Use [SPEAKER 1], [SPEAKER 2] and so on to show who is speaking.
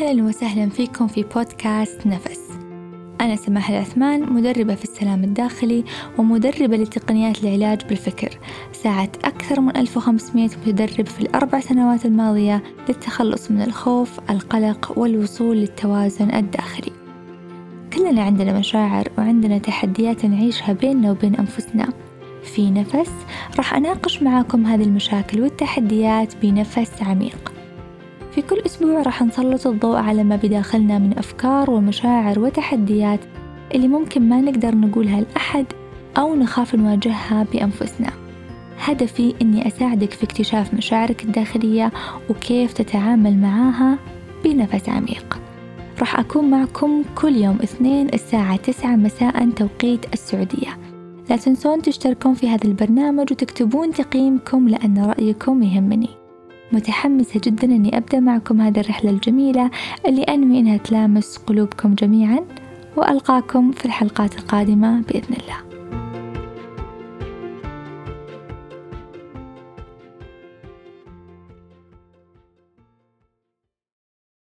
[SPEAKER 1] أهلا وسهلا فيكم في بودكاست نفس. أنا سماح العثمان مدربة في السلام الداخلي ومدربة لتقنيات العلاج بالفكر. ساعدت أكثر من 1500 متدرب في الأربع سنوات الماضية للتخلص من الخوف القلق والوصول للتوازن الداخلي. كلنا عندنا مشاعر وعندنا تحديات نعيشها بيننا وبين أنفسنا. في نفس راح أناقش معاكم هذه المشاكل والتحديات بنفس عميق. في كل أسبوع راح نسلط الضوء على ما بداخلنا من أفكار ومشاعر وتحديات اللي ممكن ما نقدر نقولها لأحد أو نخاف نواجهها بأنفسنا. هدفي إني أساعدك في اكتشاف مشاعرك الداخلية وكيف تتعامل معاها بنفس عميق. راح أكون معكم كل يوم اثنين الساعة تسعة مساء توقيت السعودية. لا تنسون تشتركون في هذا البرنامج وتكتبون تقييمكم لأن رأيكم يهمني. متحمسة جدا أني أبدأ معكم هذه الرحلة الجميلة اللي أنوي أنها تلامس قلوبكم جميعا وألقاكم في الحلقات القادمة بإذن الله.